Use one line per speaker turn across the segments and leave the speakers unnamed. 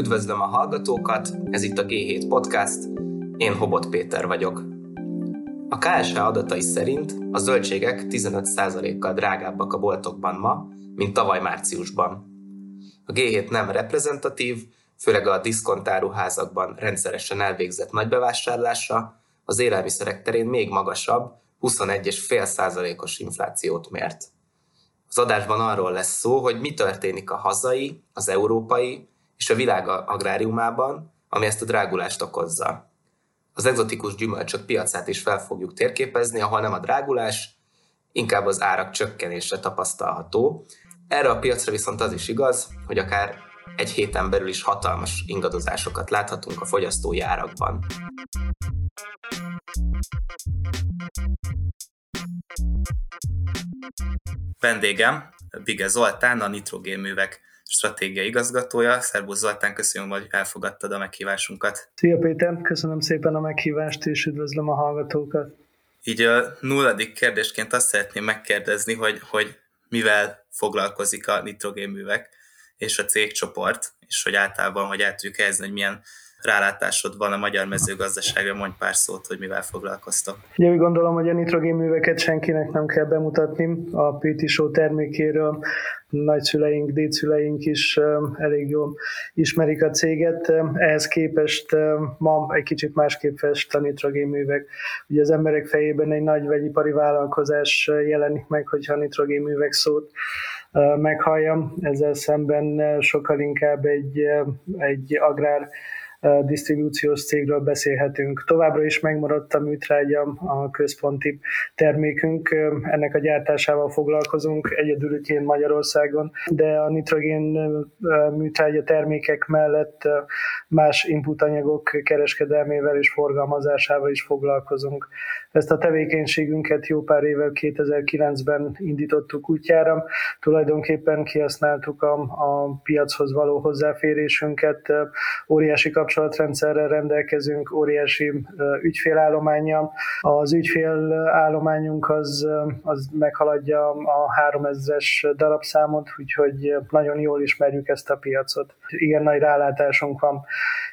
Üdvözlöm a hallgatókat, ez itt a G7 Podcast, én Hobot Péter vagyok. A KSH adatai szerint a zöldségek 15%-kal drágábbak a boltokban ma, mint tavaly márciusban. A G7 nem reprezentatív, főleg a diszkontáruházakban rendszeresen elvégzett nagybevásárlásra, az élelmiszerek terén még magasabb, 21,5%-os inflációt mért. Az adásban arról lesz szó, hogy mi történik a hazai, az európai és a világ agráriumában, ami ezt a drágulást okozza. Az egzotikus gyümölcsök piacát is fel fogjuk térképezni, ahol nem a drágulás, inkább az árak csökkenése tapasztalható. Erre a piacra viszont az is igaz, hogy akár egy héten belül is hatalmas ingadozásokat láthatunk a fogyasztói árakban. Vendégem Bige Zoltán, a Nitrogénművek stratégiai igazgatója. Szerbusz Zoltán, köszönöm, hogy elfogadtad a meghívásunkat.
Szia Péter, köszönöm szépen a meghívást, és üdvözlöm a hallgatókat.
Így a nulladik kérdésként azt szeretném megkérdezni, hogy, hogy mivel foglalkozik a nitrogénművek és a cégcsoport, és hogy általában, hogy el tudjuk helyezni, hogy milyen rálátásod van a magyar mezőgazdaságra, mondj pár szót, hogy mivel foglalkoztok.
Ugye úgy gondolom, hogy a nitrogénműveket senkinek nem kell bemutatni. A PT Show termékéről nagyszüleink, dédszüleink is elég jól ismerik a céget. Ehhez képest ma egy kicsit másképp fest a nitrogénművek. Ugye az emberek fejében egy nagy vegyipari vállalkozás jelenik meg, hogyha a nitrogénművek szót meghalljam. Ezzel szemben sokkal inkább egy, egy agrár disztribúciós cégről beszélhetünk. Továbbra is megmaradt a műtrágya, a központi termékünk, ennek a gyártásával foglalkozunk egyedülütjén Magyarországon, de a nitrogén műtrágya termékek mellett más inputanyagok kereskedelmével és forgalmazásával is foglalkozunk. Ezt a tevékenységünket jó pár évvel 2009-ben indítottuk útjára. Tulajdonképpen kihasználtuk a, a piachoz való hozzáférésünket, óriási kapcsolatrendszerrel rendelkezünk, óriási ügyfélállományjal. Az ügyfélállományunk az, az meghaladja a 3000-es darabszámot, úgyhogy nagyon jól ismerjük ezt a piacot. Igen nagy rálátásunk van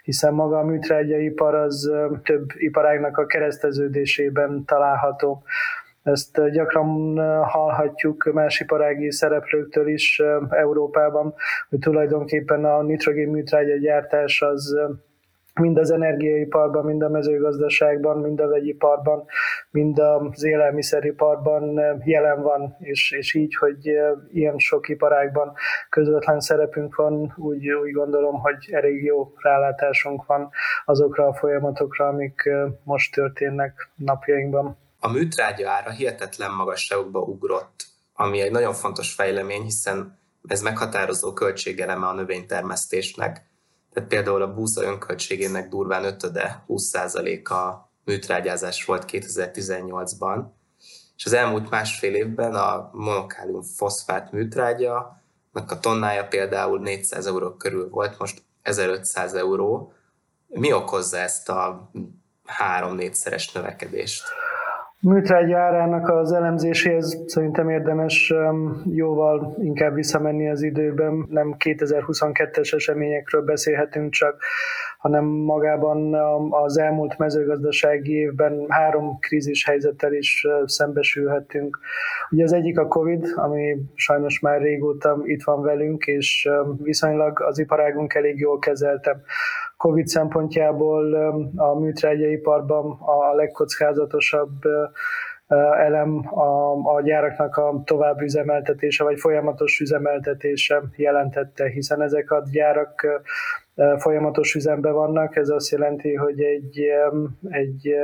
hiszen maga a műtrágyaipar az több iparágnak a kereszteződésében található. Ezt gyakran hallhatjuk más iparági szereplőktől is Európában, hogy tulajdonképpen a nitrogén műtrágya gyártás az mind az energiaiparban, mind a mezőgazdaságban, mind a vegyiparban, mind az élelmiszeriparban jelen van, és, és így, hogy ilyen sok iparágban közvetlen szerepünk van, úgy, úgy gondolom, hogy elég jó rálátásunk van azokra a folyamatokra, amik most történnek napjainkban.
A műtrágya ára hihetetlen magasságokba ugrott, ami egy nagyon fontos fejlemény, hiszen ez meghatározó költségeleme a növénytermesztésnek tehát például a búza önköltségének durván ötöde, 20%-a műtrágyázás volt 2018-ban, és az elmúlt másfél évben a monokálium foszfát műtrágya, a tonnája például 400 euró körül volt, most 1500 euró. Mi okozza ezt a három-négyszeres növekedést?
Műtrágya árának az elemzéséhez szerintem érdemes jóval inkább visszamenni az időben. Nem 2022-es eseményekről beszélhetünk csak, hanem magában az elmúlt mezőgazdasági évben három krízis helyzettel is szembesülhetünk. Ugye az egyik a Covid, ami sajnos már régóta itt van velünk, és viszonylag az iparágunk elég jól kezelte. COVID szempontjából a műtrágyaiparban a legkockázatosabb elem a, a gyáraknak a tovább üzemeltetése, vagy folyamatos üzemeltetése jelentette, hiszen ezek a gyárak folyamatos üzemben vannak, ez azt jelenti, hogy egy, egy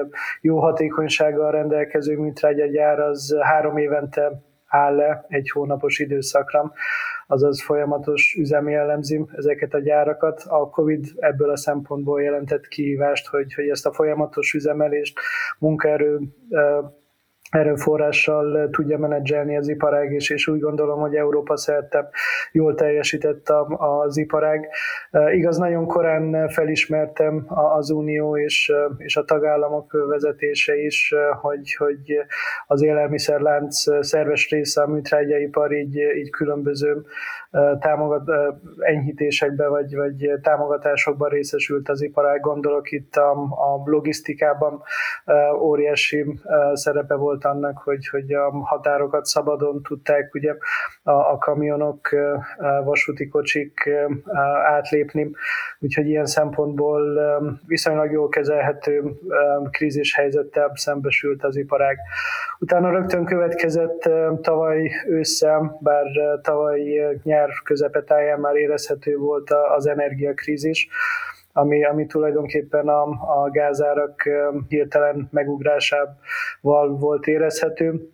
jó hatékonysággal rendelkező műtrágyagyár az három évente áll le egy hónapos időszakra azaz folyamatos üzemi jellemzi ezeket a gyárakat. A COVID ebből a szempontból jelentett kihívást, hogy, hogy ezt a folyamatos üzemelést, munkaerő erőforrással tudja menedzselni az iparág, és, és úgy gondolom, hogy Európa szerte jól teljesített az iparág. Igaz, nagyon korán felismertem az Unió és, és a tagállamok vezetése is, hogy, hogy az élelmiszerlánc szerves része a műtrágyaipar így, így különböző támogat, enyhítésekbe vagy, vagy támogatásokban részesült az iparág. Gondolok itt a, a logisztikában óriási szerepe volt annak, hogy, hogy a határokat szabadon tudták ugye a, a kamionok, a vasúti kocsik átlépni, úgyhogy ilyen szempontból viszonylag jól kezelhető krízis helyzettel szembesült az iparág. Utána rögtön következett tavaly ősszel, bár tavaly nyár közepetáján már érezhető volt az energiakrízis, ami, ami tulajdonképpen a, a gázárak hirtelen megugrásával volt érezhető.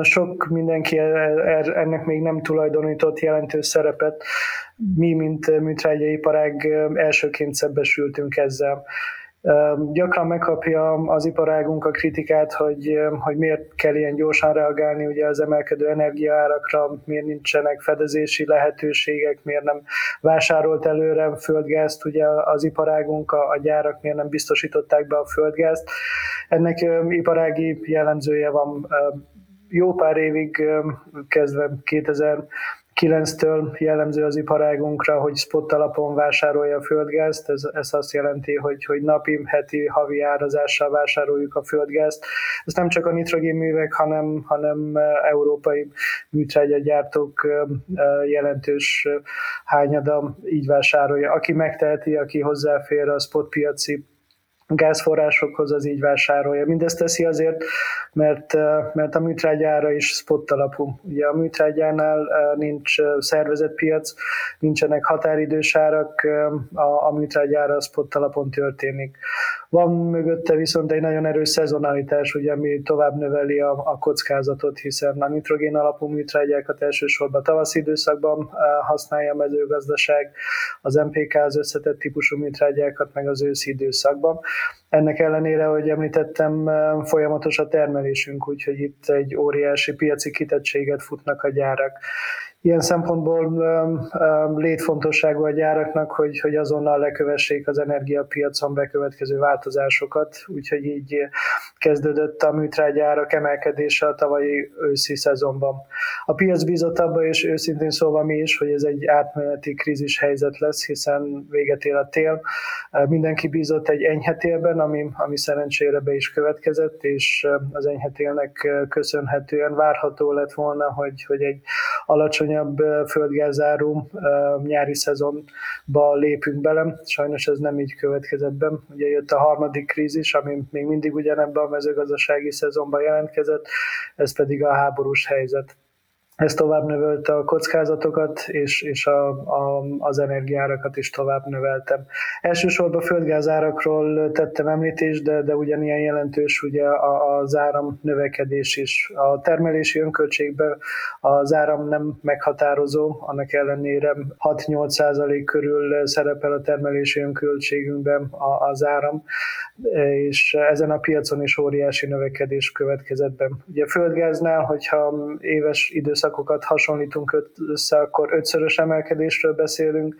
Sok mindenki e, e, ennek még nem tulajdonított jelentős szerepet. Mi, mint műtrágyaiparág elsőként szembesültünk ezzel. Gyakran megkapja az iparágunk a kritikát, hogy, hogy miért kell ilyen gyorsan reagálni ugye az emelkedő energiaárakra, miért nincsenek fedezési lehetőségek, miért nem vásárolt előre földgázt, ugye az iparágunk, a, a gyárak miért nem biztosították be a földgázt. Ennek iparági jellemzője van jó pár évig, kezdve 2000 9-től jellemző az iparágunkra, hogy spot alapon vásárolja a földgázt, ez, ez azt jelenti, hogy, hogy napi, heti, havi árazással vásároljuk a földgázt. Ez nem csak a nitrogénművek, hanem, hanem európai műtrágyagyártók jelentős hányada így vásárolja. Aki megteheti, aki hozzáfér a spot piaci gázforrásokhoz az így vásárolja. Mindezt teszi azért, mert, mert a műtrágyára is spot alapú. Ugye a műtrágyánál nincs szervezett piac, nincsenek határidős árak, a, a műtrágyára spot alapon történik. Van mögötte viszont egy nagyon erős szezonalitás, ugye, ami tovább növeli a, a kockázatot, hiszen a nitrogén alapú műtrágyákat elsősorban tavaszi időszakban használja a mezőgazdaság, az MPK az összetett típusú műtrágyákat meg az őszi időszakban. Ennek ellenére, hogy említettem, folyamatos a termelésünk, úgyhogy itt egy óriási piaci kitettséget futnak a gyárak. Ilyen szempontból létfontosságú a gyáraknak, hogy, hogy azonnal lekövessék az energiapiacon bekövetkező változásokat, úgyhogy így kezdődött a műtrágyárak emelkedése a tavalyi őszi szezonban. A piac bízott abba, és őszintén szólva mi is, hogy ez egy átmeneti krízis helyzet lesz, hiszen véget ér a tél. Mindenki bízott egy enyhe télben, ami, ami szerencsére be is következett, és az enyhe télnek köszönhetően várható lett volna, hogy, hogy egy alacsony alacsonyabb földgázáru nyári szezonba lépünk bele. Sajnos ez nem így következett be. Ugye jött a harmadik krízis, ami még mindig ugyanebben a mezőgazdasági szezonban jelentkezett, ez pedig a háborús helyzet. Ez tovább növelte a kockázatokat, és, és a, a, az energiárakat is tovább növeltem. Elsősorban földgázárakról tettem említést, de, de ugyanilyen jelentős ugye az áram növekedés is. A termelési önköltségben az áram nem meghatározó, annak ellenére 6-8% körül szerepel a termelési önköltségünkben az áram, és ezen a piacon is óriási növekedés következett be. Ugye a földgáznál, hogyha éves időszak időszakokat hasonlítunk össze, akkor ötszörös emelkedésről beszélünk,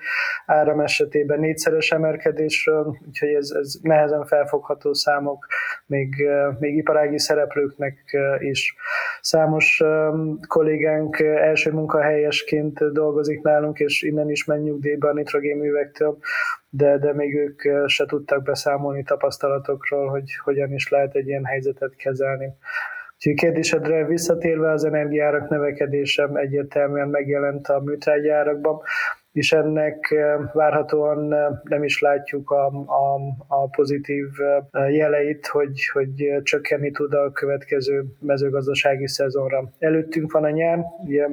áram esetében négyszeres emelkedésről, úgyhogy ez, ez nehezen felfogható számok, még, még iparági szereplőknek is. Számos kollégánk első munkahelyesként dolgozik nálunk, és innen is menj nyugdíjba a nitrogénművektől, de, de még ők se tudtak beszámolni tapasztalatokról, hogy hogyan is lehet egy ilyen helyzetet kezelni. Úgyhogy kérdésedre visszatérve az energiárak növekedése egyértelműen megjelent a műtrágyárakban és ennek eh, várhatóan eh, nem is látjuk a, a, a pozitív eh, jeleit, hogy, hogy csökkenni tud a következő mezőgazdasági szezonra. Előttünk van a nyár, ugye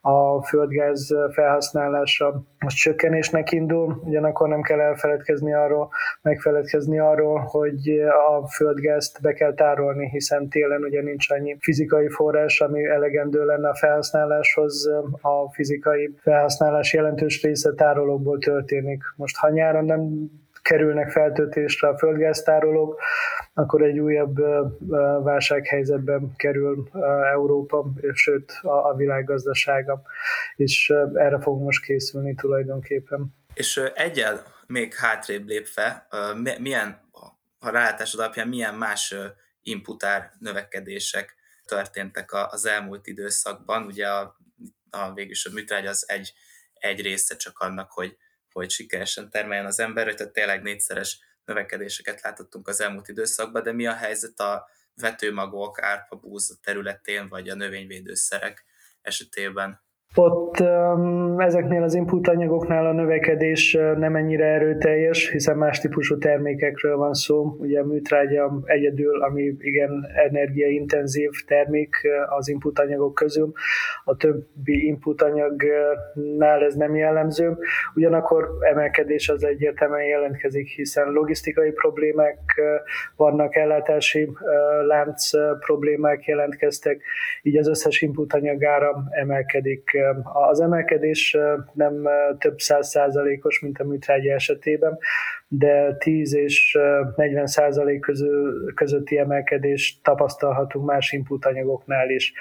a földgáz felhasználása most csökkenésnek indul, ugyanakkor nem kell elfeledkezni arról, megfeledkezni arról, hogy a földgázt be kell tárolni, hiszen télen ugye nincs annyi fizikai forrás, ami elegendő lenne a felhasználáshoz. A fizikai felhasználás jelentős része tárolókból történik. Most ha nyáron nem kerülnek feltöltésre a földgáztárolók, akkor egy újabb válsághelyzetben kerül Európa, sőt a világgazdasága, és erre fog most készülni tulajdonképpen.
És egyel még hátrébb lépve, milyen, a rálátásod alapján milyen más inputár növekedések történtek az elmúlt időszakban. Ugye a, a végülis a műtrágy az egy, egy része csak annak, hogy, hogy sikeresen termeljen az ember, tehát tényleg négyszeres növekedéseket látottunk az elmúlt időszakban, de mi a helyzet a vetőmagok, árpabúz területén, vagy a növényvédőszerek esetében?
Ott ezeknél az input anyagoknál a növekedés nem ennyire erőteljes, hiszen más típusú termékekről van szó. Ugye a műtrágya egyedül, ami igen energiaintenzív termék az input anyagok közül. A többi input anyagnál ez nem jellemző. Ugyanakkor emelkedés az egyértelműen jelentkezik, hiszen logisztikai problémák vannak, ellátási lánc problémák jelentkeztek, így az összes input anyagára emelkedik az emelkedés nem több száz százalékos, mint a műtrágya esetében, de 10 és 40 százalék közötti emelkedést tapasztalhatunk más input anyagoknál is.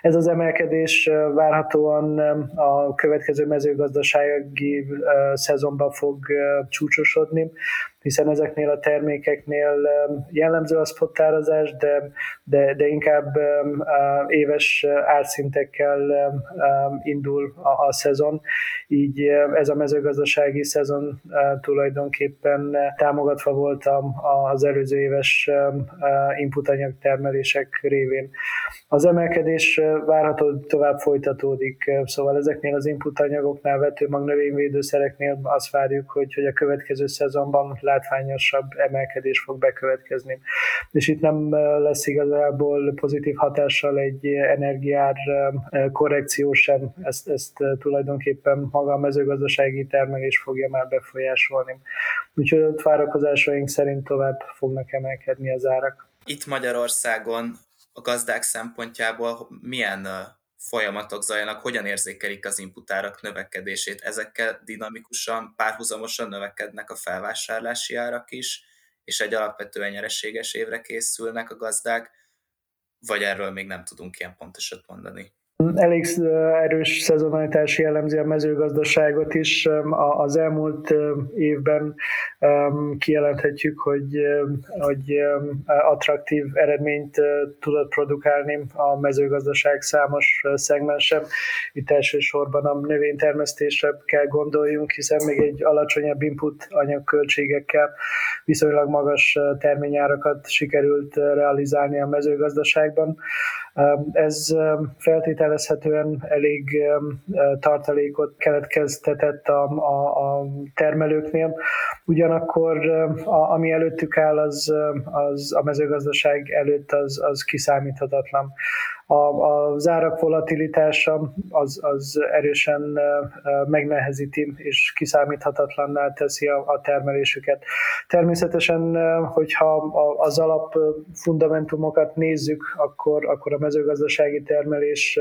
Ez az emelkedés várhatóan a következő mezőgazdasági szezonban fog csúcsosodni, hiszen ezeknél a termékeknél jellemző a spottárazás, de, de, de inkább éves árszintekkel indul a, a szezon, így ez a mezőgazdasági szezon tulajdonképpen támogatva volt az előző éves inputanyag termelések révén. Az emelkedés várható tovább folytatódik, szóval ezeknél az inputanyagoknál, vetőmag növényvédőszereknél azt várjuk, hogy, hogy a következő szezonban látványosabb emelkedés fog bekövetkezni. És itt nem lesz igazából pozitív hatással egy energiár korrekció sem, ezt, ezt tulajdonképpen maga a mezőgazdasági termelés fogja már befolyásolni. Úgyhogy ott várakozásaink szerint tovább fognak emelkedni az árak.
Itt Magyarországon a gazdák szempontjából milyen folyamatok zajlanak, hogyan érzékelik az inputárak növekedését. Ezekkel dinamikusan, párhuzamosan növekednek a felvásárlási árak is, és egy alapvetően nyereséges évre készülnek a gazdák, vagy erről még nem tudunk ilyen pontosat mondani.
Elég erős szezonalitás jellemzi a mezőgazdaságot is. Az elmúlt évben kijelenthetjük, hogy, hogy attraktív eredményt tudott produkálni a mezőgazdaság számos szegmensen. Itt elsősorban a növénytermesztésre kell gondoljunk, hiszen még egy alacsonyabb input anyagköltségekkel viszonylag magas terményárakat sikerült realizálni a mezőgazdaságban. Ez feltételezhetően elég tartalékot keletkeztetett a, a, a termelőknél. Ugyanakkor a, ami előttük áll, az, az a mezőgazdaság előtt az, az kiszámíthatatlan a, a zárak volatilitása az, az erősen megnehezíti és kiszámíthatatlanná teszi a, a termelésüket. Természetesen, hogyha az alap fundamentumokat nézzük, akkor, akkor a mezőgazdasági termelés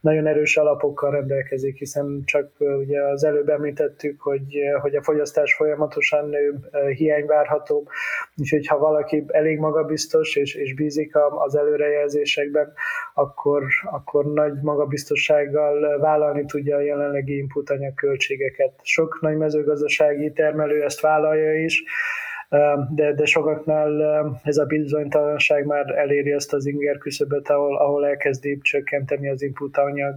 nagyon erős alapokkal rendelkezik, hiszen csak ugye az előbb említettük, hogy, hogy a fogyasztás folyamatosan nő, hiány várható, úgyhogy ha valaki elég magabiztos és, és bízik az előrejelzésekben, akkor, akkor nagy magabiztossággal vállalni tudja a jelenlegi input költségeket. Sok nagy mezőgazdasági termelő ezt vállalja is, de, de sokaknál ez a bizonytalanság már eléri ezt az inger küszöböt, ahol, ahol elkezdi csökkenteni az input anyag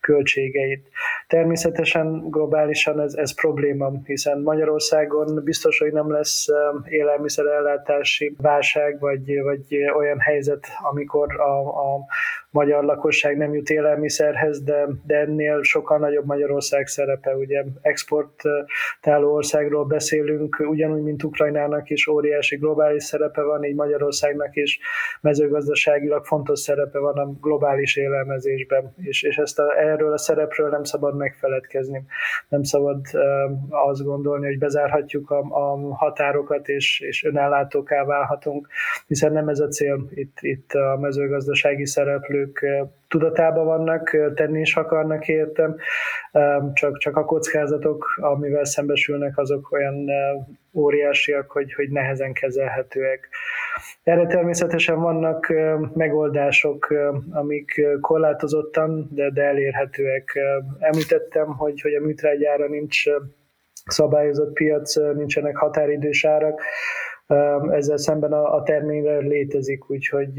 költségeit. Természetesen globálisan ez, ez probléma, hiszen Magyarországon biztos, hogy nem lesz élelmiszerellátási válság, vagy, vagy olyan helyzet, amikor a, a magyar lakosság nem jut élelmiszerhez, de, de ennél sokkal nagyobb Magyarország szerepe. Ugye exportáló országról beszélünk, ugyanúgy, mint Ukrajnának is óriási globális szerepe van, így Magyarországnak is mezőgazdaságilag fontos szerepe van a globális élelmezésben, és, és ezt a, erről a szerepről nem szabad megfeledkezni. Nem szabad uh, azt gondolni, hogy bezárhatjuk a, a határokat, és, és önellátóká válhatunk, hiszen nem ez a cél itt, itt a mezőgazdasági szereplő szereplők tudatában vannak, tenni is akarnak értem, csak, csak a kockázatok, amivel szembesülnek, azok olyan óriásiak, hogy, hogy nehezen kezelhetőek. Erre természetesen vannak megoldások, amik korlátozottan, de, de elérhetőek. Említettem, hogy, hogy a műtrágyára nincs szabályozott piac, nincsenek határidős árak, ezzel szemben a, terményre létezik, úgyhogy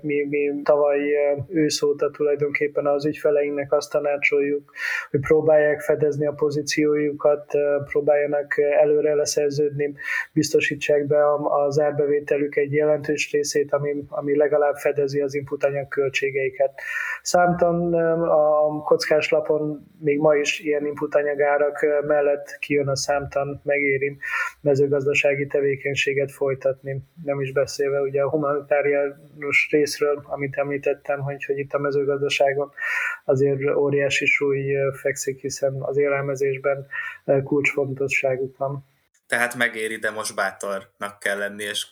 mi, mi tavaly ősz óta tulajdonképpen az ügyfeleinknek azt tanácsoljuk, hogy próbálják fedezni a pozíciójukat, próbáljanak előre leszerződni, biztosítsák be az árbevételük egy jelentős részét, ami, ami legalább fedezi az inputanyag költségeiket. Számtan a kockás lapon még ma is ilyen inputanyagárak mellett kijön a számtan, megéri mezőgazdasági tevékenységet folytatni. Nem is beszélve ugye a humanitáriánus részről, amit említettem, hogy, hogy itt a mezőgazdaságon azért óriási súly fekszik, hiszen az élelmezésben kulcsfontosságuk van.
Tehát megéri, de most bátornak kell lenni, és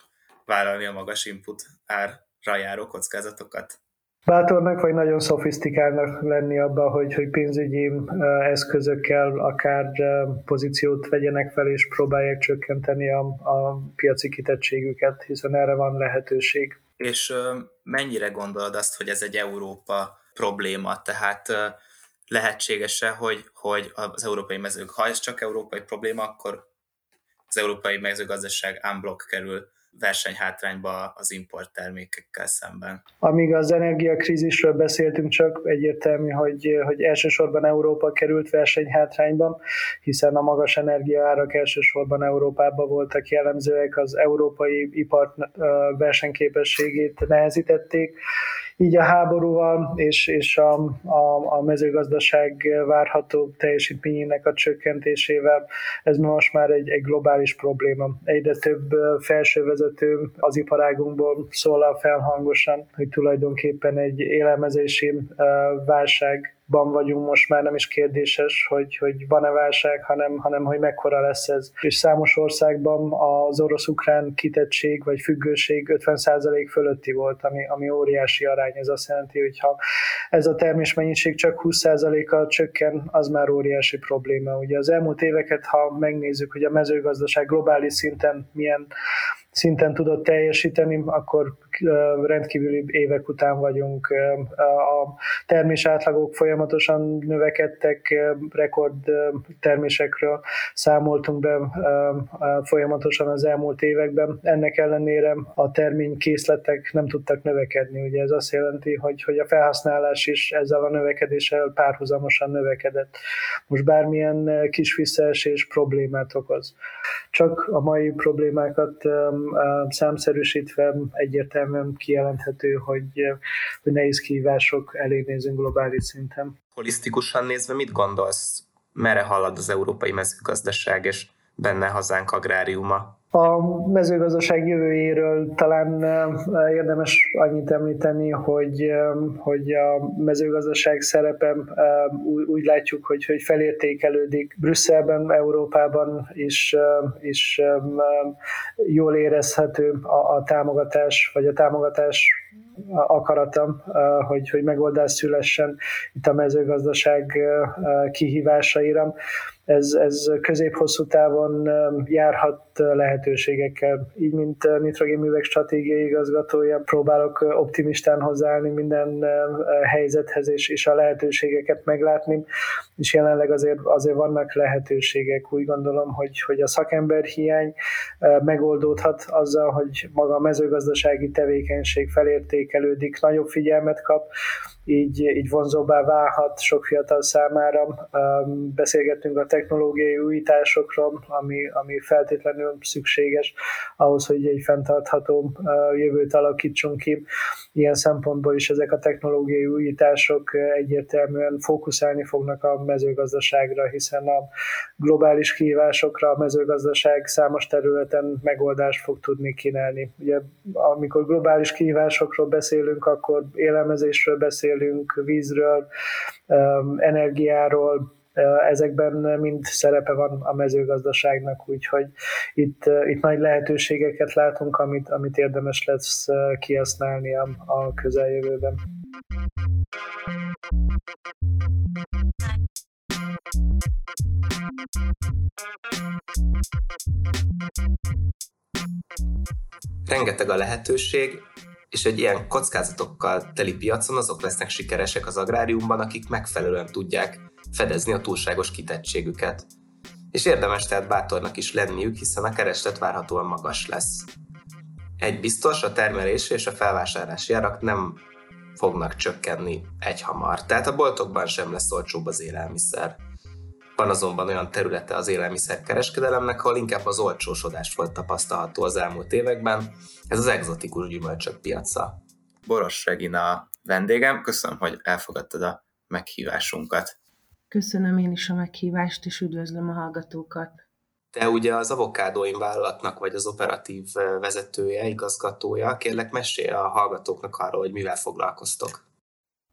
vállalni a magas input árra járó kockázatokat?
Bátornak, vagy nagyon szofisztikálnak lenni abban, hogy, hogy pénzügyi eszközökkel akár pozíciót vegyenek fel, és próbálják csökkenteni a, a piaci kitettségüket, hiszen erre van lehetőség.
És mennyire gondolod azt, hogy ez egy Európa probléma? Tehát lehetséges-e, hogy, hogy az európai mezők, ha ez csak európai probléma, akkor az európai mezőgazdaság unblock kerül versenyhátrányba az import termékekkel szemben.
Amíg az energiakrízisről beszéltünk, csak egyértelmű, hogy, hogy elsősorban Európa került versenyhátrányba, hiszen a magas energiaárak elsősorban Európában voltak jellemzőek, az európai ipart versenyképességét nehezítették, így a háborúval és, és a, a, a mezőgazdaság várható teljesítményének a csökkentésével ez most már egy, egy globális probléma. Egyre több felsővezető az iparágunkból szólal felhangosan, hogy tulajdonképpen egy élelmezési válság ban vagyunk most már nem is kérdéses, hogy, hogy van-e válság, hanem, hanem hogy mekkora lesz ez. És számos országban az orosz-ukrán kitettség vagy függőség 50% fölötti volt, ami, ami óriási arány. Ez azt jelenti, hogy ha ez a termésmennyiség csak 20%-kal csökken, az már óriási probléma. Ugye az elmúlt éveket, ha megnézzük, hogy a mezőgazdaság globális szinten milyen szinten tudott teljesíteni, akkor rendkívüli évek után vagyunk. A termés átlagok folyamatosan növekedtek, rekord termésekről számoltunk be folyamatosan az elmúlt években. Ennek ellenére a terménykészletek nem tudtak növekedni. Ugye ez azt jelenti, hogy, hogy a felhasználás is ezzel a növekedéssel párhuzamosan növekedett. Most bármilyen kis visszaesés problémát okoz. Csak a mai problémákat számszerűsítve egyértelműen kijelenthető, hogy, hogy nehéz kihívások elé nézünk globális szinten.
Holisztikusan nézve mit gondolsz, merre halad az európai mezőgazdaság és benne hazánk agráriuma?
A mezőgazdaság jövőjéről talán érdemes annyit említeni, hogy, hogy a mezőgazdaság szerepe úgy, látjuk, hogy, hogy felértékelődik Brüsszelben, Európában is, is jól érezhető a, a támogatás, vagy a támogatás akaratom, hogy, hogy megoldás szülessen itt a mezőgazdaság kihívásaira. Ez, ez közép-hosszú távon járhat lehetőségekkel. Így, mint nitrogénművek stratégiai igazgatója, próbálok optimistán hozzáállni minden helyzethez, és, és a lehetőségeket meglátni, és jelenleg azért, azért vannak lehetőségek. Úgy gondolom, hogy, hogy a szakember hiány megoldódhat azzal, hogy maga a mezőgazdasági tevékenység felértékelődik, nagyobb figyelmet kap, így, így vonzóbbá válhat sok fiatal számára. Beszélgettünk a technológiai újításokról, ami, ami feltétlenül szükséges ahhoz, hogy egy fenntartható jövőt alakítsunk ki. Ilyen szempontból is ezek a technológiai újítások egyértelműen fókuszálni fognak a mezőgazdaságra, hiszen a globális kihívásokra a mezőgazdaság számos területen megoldást fog tudni kínálni. Ugye, amikor globális kihívásokról beszélünk, akkor élelmezésről beszélünk, vízről, energiáról, ezekben mind szerepe van a mezőgazdaságnak, úgyhogy itt, itt nagy lehetőségeket látunk, amit, amit érdemes lesz kihasználni a, a közeljövőben.
Rengeteg a lehetőség, és egy ilyen kockázatokkal teli piacon azok lesznek sikeresek az agráriumban, akik megfelelően tudják fedezni a túlságos kitettségüket. És érdemes tehát bátornak is lenniük, hiszen a kereslet várhatóan magas lesz. Egy biztos, a termelés és a felvásárlási árak nem fognak csökkenni egyhamar, tehát a boltokban sem lesz olcsóbb az élelmiszer. Van azonban olyan területe az élelmiszerkereskedelemnek, ahol inkább az olcsósodás volt tapasztalható az elmúlt években, ez az egzotikus gyümölcsök piaca.
Boros Regina vendégem, köszönöm, hogy elfogadtad a meghívásunkat.
Köszönöm én is a meghívást, és üdvözlöm a hallgatókat.
Te ugye az avokádóim vállalatnak vagy az operatív vezetője, igazgatója. Kérlek, mesélj a hallgatóknak arról, hogy mivel foglalkoztok.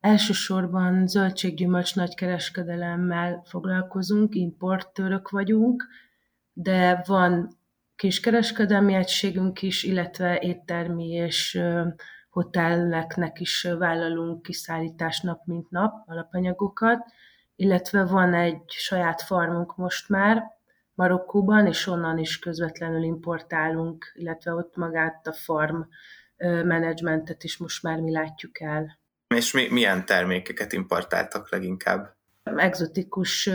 Elsősorban zöldséggyümölcs nagykereskedelemmel foglalkozunk, importőrök vagyunk, de van kiskereskedelmi egységünk is, illetve éttermi és hotelleknek is vállalunk kiszállítás nap mint nap alapanyagokat, illetve van egy saját farmunk most már Marokkóban, és onnan is közvetlenül importálunk, illetve ott magát a farm menedzsmentet is most már mi látjuk el.
És mi, milyen termékeket importáltak leginkább?
Egzotikus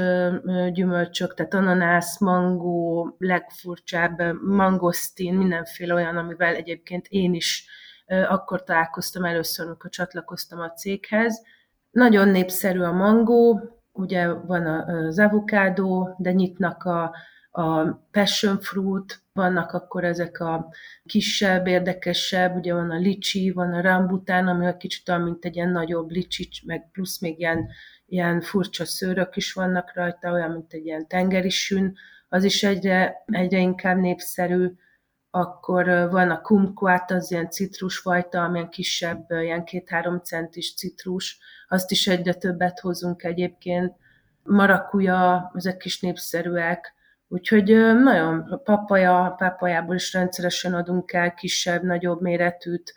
gyümölcsök, tehát ananász, mangó, legfurcsább mangosztin, mindenféle olyan, amivel egyébként én is akkor találkoztam először, amikor csatlakoztam a céghez. Nagyon népszerű a mangó, ugye van az avokádó, de nyitnak a, a passion fruit, vannak akkor ezek a kisebb, érdekesebb, ugye van a licsi, van a rambután, ami a kicsit olyan, mint egy ilyen nagyobb licsi, meg plusz még ilyen, ilyen furcsa szőrök is vannak rajta, olyan, mint egy ilyen tengeri sün, az is egyre, egyre inkább népszerű. Akkor van a kumquat, az ilyen citrusfajta, amilyen kisebb, ilyen két-három centis citrus, azt is egyre többet hozunk egyébként. Marakuja, ezek is népszerűek, Úgyhogy nagyon papaja, papajából is rendszeresen adunk el kisebb, nagyobb méretűt,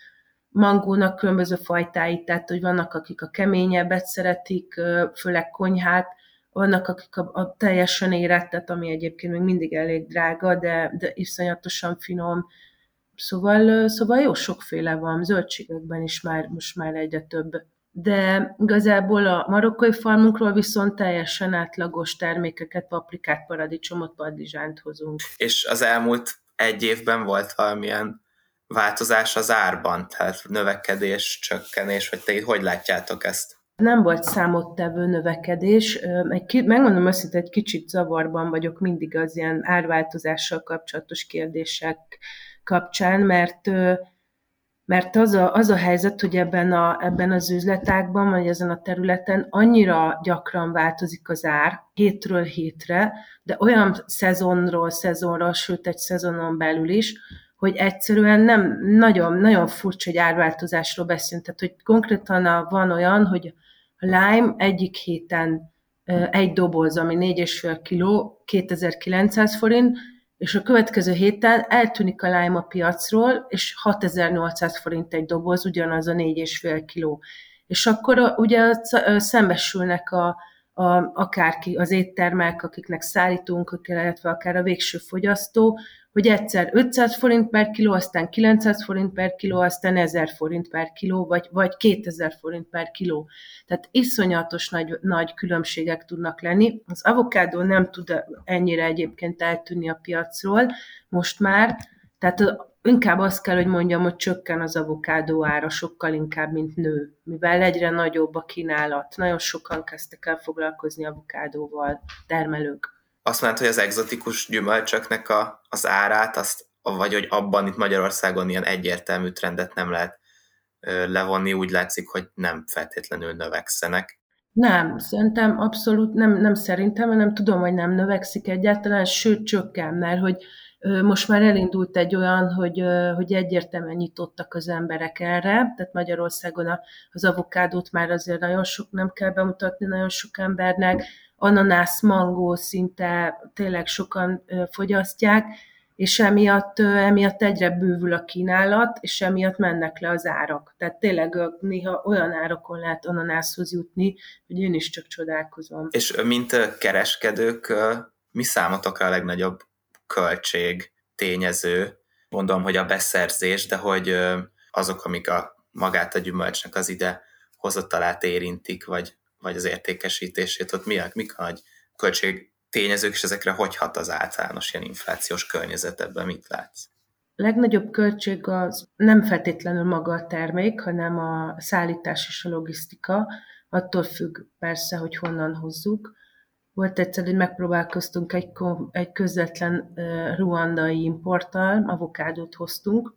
mangónak különböző fajtáit, tehát hogy vannak, akik a keményebbet szeretik, főleg konyhát, vannak, akik a, a teljesen érettet, ami egyébként még mindig elég drága, de, de iszonyatosan finom. Szóval, szóval jó sokféle van, zöldségekben is már most már egyre több de igazából a marokkai farmunkról viszont teljesen átlagos termékeket, paprikát, paradicsomot, padlizsánt hozunk.
És az elmúlt egy évben volt valamilyen változás az árban, tehát növekedés, csökkenés, vagy te hogy látjátok ezt?
Nem volt számottevő növekedés. Egy, megmondom azt, egy kicsit zavarban vagyok mindig az ilyen árváltozással kapcsolatos kérdések kapcsán, mert mert az a, az a helyzet, hogy ebben, a, ebben az üzletákban, vagy ezen a területen annyira gyakran változik az ár, hétről hétre, de olyan szezonról szezonra, sőt egy szezonon belül is, hogy egyszerűen nem nagyon, nagyon furcsa, hogy árváltozásról beszélünk. Tehát, hogy konkrétan van olyan, hogy a lime egyik héten egy doboz, ami 4,5 kiló, 2900 forint, és a következő héten eltűnik a lime a piacról, és 6800 forint egy doboz, ugyanaz a 4,5 kiló. És akkor ugye szembesülnek a, a, akárki, az éttermek, akiknek szállítunk, illetve akár a végső fogyasztó, hogy egyszer 500 forint per kiló, aztán 900 forint per kiló, aztán 1000 forint per kiló, vagy, vagy 2000 forint per kiló. Tehát iszonyatos nagy, nagy különbségek tudnak lenni. Az avokádó nem tud ennyire egyébként eltűnni a piacról most már, tehát inkább azt kell, hogy mondjam, hogy csökken az avokádó ára sokkal inkább, mint nő, mivel egyre nagyobb a kínálat. Nagyon sokan kezdtek el foglalkozni avokádóval, termelők
azt mondtad, hogy az egzotikus gyümölcsöknek a, az árát, azt, vagy hogy abban itt Magyarországon ilyen egyértelmű trendet nem lehet levonni, úgy látszik, hogy nem feltétlenül növekszenek.
Nem, szerintem abszolút nem, nem szerintem, hanem tudom, hogy nem növekszik egyáltalán, sőt csökken, mert hogy most már elindult egy olyan, hogy, hogy egyértelműen nyitottak az emberek erre, tehát Magyarországon az avokádót már azért nagyon sok nem kell bemutatni nagyon sok embernek, ananász, mangó szinte tényleg sokan fogyasztják, és emiatt, emiatt egyre bővül a kínálat, és emiatt mennek le az árak. Tehát tényleg néha olyan árakon lehet ananászhoz jutni, hogy én is csak csodálkozom.
És mint kereskedők, mi számotokra a legnagyobb költség tényező? Mondom, hogy a beszerzés, de hogy azok, amik a magát a gyümölcsnek az ide hozatalát érintik, vagy, vagy az értékesítését, ott mi, mik a költség tényezők, és ezekre hogy hat az általános ilyen inflációs környezet, ebben mit látsz?
A legnagyobb költség az nem feltétlenül maga a termék, hanem a szállítás és a logisztika. Attól függ persze, hogy honnan hozzuk. Volt egyszer, hogy megpróbálkoztunk egy, egy közvetlen ruandai importtal, avokádót hoztunk,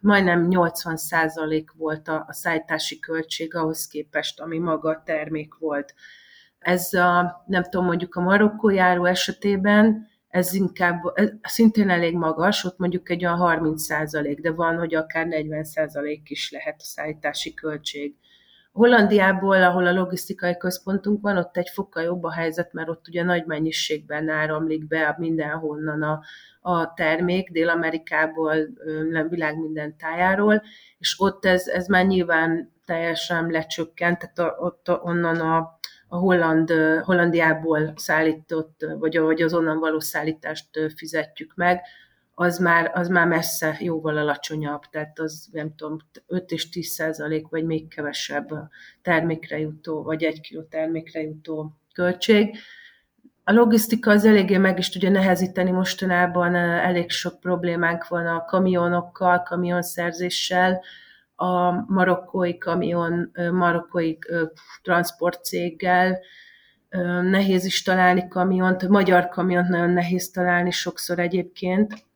majdnem 80% volt a, a szállítási költség ahhoz képest, ami maga a termék volt. Ez a, nem tudom, mondjuk a marokkó járó esetében ez inkább ez szintén elég magas, ott mondjuk egy olyan 30 százalék, de van, hogy akár 40 százalék is lehet a szállítási költség. Hollandiából, ahol a logisztikai központunk van, ott egy fokkal jobb a helyzet, mert ott ugye nagy mennyiségben áramlik be mindenhonnan a, a termék, Dél-Amerikából, a világ minden tájáról, és ott ez, ez már nyilván teljesen lecsökkent, tehát ott onnan a, a Holland, Hollandiából szállított, vagy, vagy az onnan való szállítást fizetjük meg, az már, az már messze jóval alacsonyabb, tehát az nem tudom, 5 és 10 százalék, vagy még kevesebb termékre jutó, vagy egy kiló termékre jutó költség. A logisztika az eléggé meg is tudja nehezíteni mostanában, elég sok problémánk van a kamionokkal, kamionszerzéssel, a marokkói kamion, marokkói transportcéggel, nehéz is találni kamiont, magyar kamiont nagyon nehéz találni sokszor egyébként,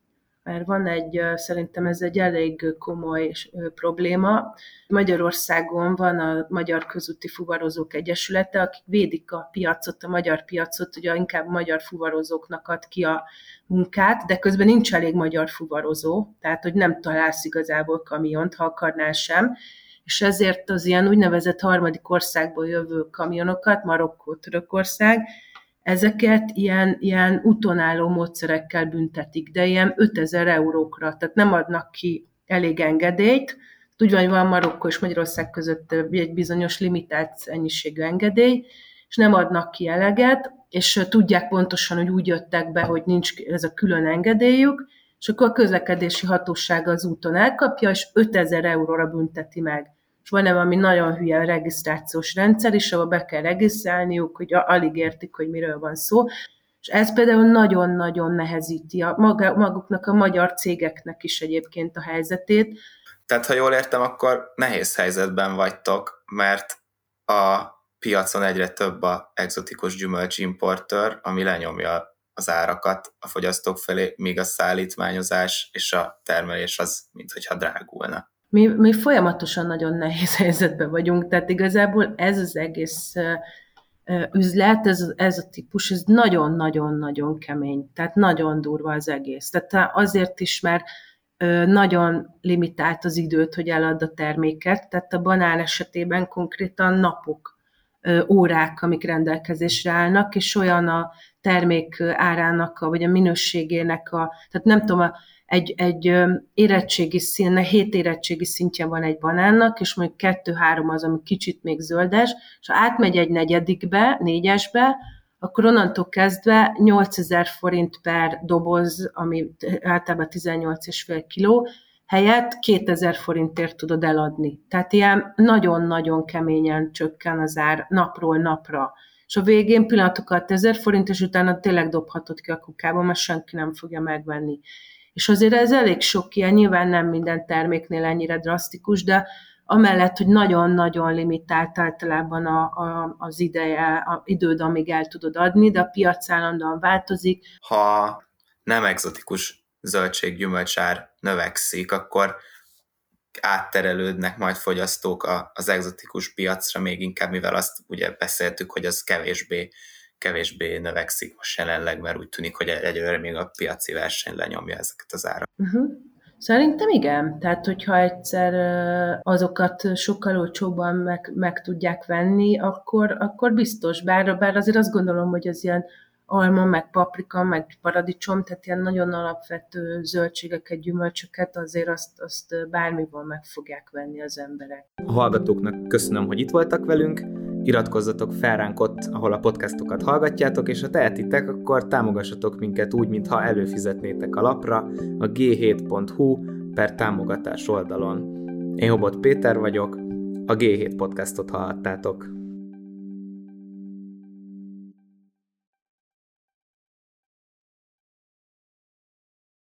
mert van egy, szerintem ez egy elég komoly probléma. Magyarországon van a Magyar Közúti Fuvarozók Egyesülete, akik védik a piacot, a magyar piacot, ugye inkább magyar fuvarozóknak ad ki a munkát, de közben nincs elég magyar fuvarozó, tehát hogy nem találsz igazából kamiont, ha akarnál sem, és ezért az ilyen úgynevezett harmadik országból jövő kamionokat, Marokkó, Törökország, ezeket ilyen, ilyen utonálló módszerekkel büntetik, de ilyen 5000 eurókra, tehát nem adnak ki elég engedélyt, úgy van, hogy van Marokkó és Magyarország között egy bizonyos limitált ennyiségű engedély, és nem adnak ki eleget, és tudják pontosan, hogy úgy jöttek be, hogy nincs ez a külön engedélyük, és akkor a közlekedési hatóság az úton elkapja, és 5000 euróra bünteti meg és van valami nagyon hülye regisztrációs rendszer is, ahol be kell regisztrálniuk, hogy alig értik, hogy miről van szó, és ez például nagyon-nagyon nehezíti a, maguknak, a magyar cégeknek is egyébként a helyzetét.
Tehát, ha jól értem, akkor nehéz helyzetben vagytok, mert a piacon egyre több a exotikus gyümölcsimportőr, ami lenyomja az árakat a fogyasztók felé, míg a szállítmányozás és a termelés az, mintha drágulna
mi, mi folyamatosan nagyon nehéz helyzetben vagyunk, tehát igazából ez az egész üzlet, ez, ez a típus, ez nagyon-nagyon-nagyon kemény, tehát nagyon durva az egész. Tehát azért is, mert nagyon limitált az időt, hogy elad a terméket, tehát a banán esetében konkrétan napok, órák, amik rendelkezésre állnak, és olyan a termék árának, a, vagy a minőségének a, tehát nem tudom, a egy, egy érettségi szín, hét érettségi szintje van egy banánnak, és mondjuk kettő-három az, ami kicsit még zöldes, és ha átmegy egy negyedikbe, négyesbe, akkor onnantól kezdve 8000 forint per doboz, ami általában 18,5 kiló, helyett 2000 forintért tudod eladni. Tehát ilyen nagyon-nagyon keményen csökken az ár napról napra. És a végén pillanatokat 1000 forint, és utána tényleg dobhatod ki a kukába, mert senki nem fogja megvenni. És azért ez elég sok ilyen, nyilván nem minden terméknél ennyire drasztikus, de amellett, hogy nagyon-nagyon limitált általában a, a, az ideje, a időd, amíg el tudod adni, de a piac állandóan változik.
Ha nem egzotikus zöldséggyümölcsár növekszik, akkor átterelődnek majd fogyasztók az egzotikus piacra, még inkább, mivel azt ugye beszéltük, hogy az kevésbé kevésbé növekszik most jelenleg, mert úgy tűnik, hogy egyelőre még a piaci verseny lenyomja ezeket az árakat.
Uh-huh. Szerintem igen. Tehát, hogyha egyszer azokat sokkal olcsóbban meg, meg tudják venni, akkor, akkor biztos. Bár, bár azért azt gondolom, hogy az ilyen alma, meg paprika, meg paradicsom, tehát ilyen nagyon alapvető zöldségeket, gyümölcsöket, azért azt, azt bármiből meg fogják venni az emberek.
A hallgatóknak köszönöm, hogy itt voltak velünk, iratkozzatok fel ránk ott, ahol a podcastokat hallgatjátok, és ha tehetitek, akkor támogassatok minket úgy, mintha előfizetnétek a lapra a g7.hu per támogatás oldalon. Én Hobot Péter vagyok, a G7 podcastot hallhattátok.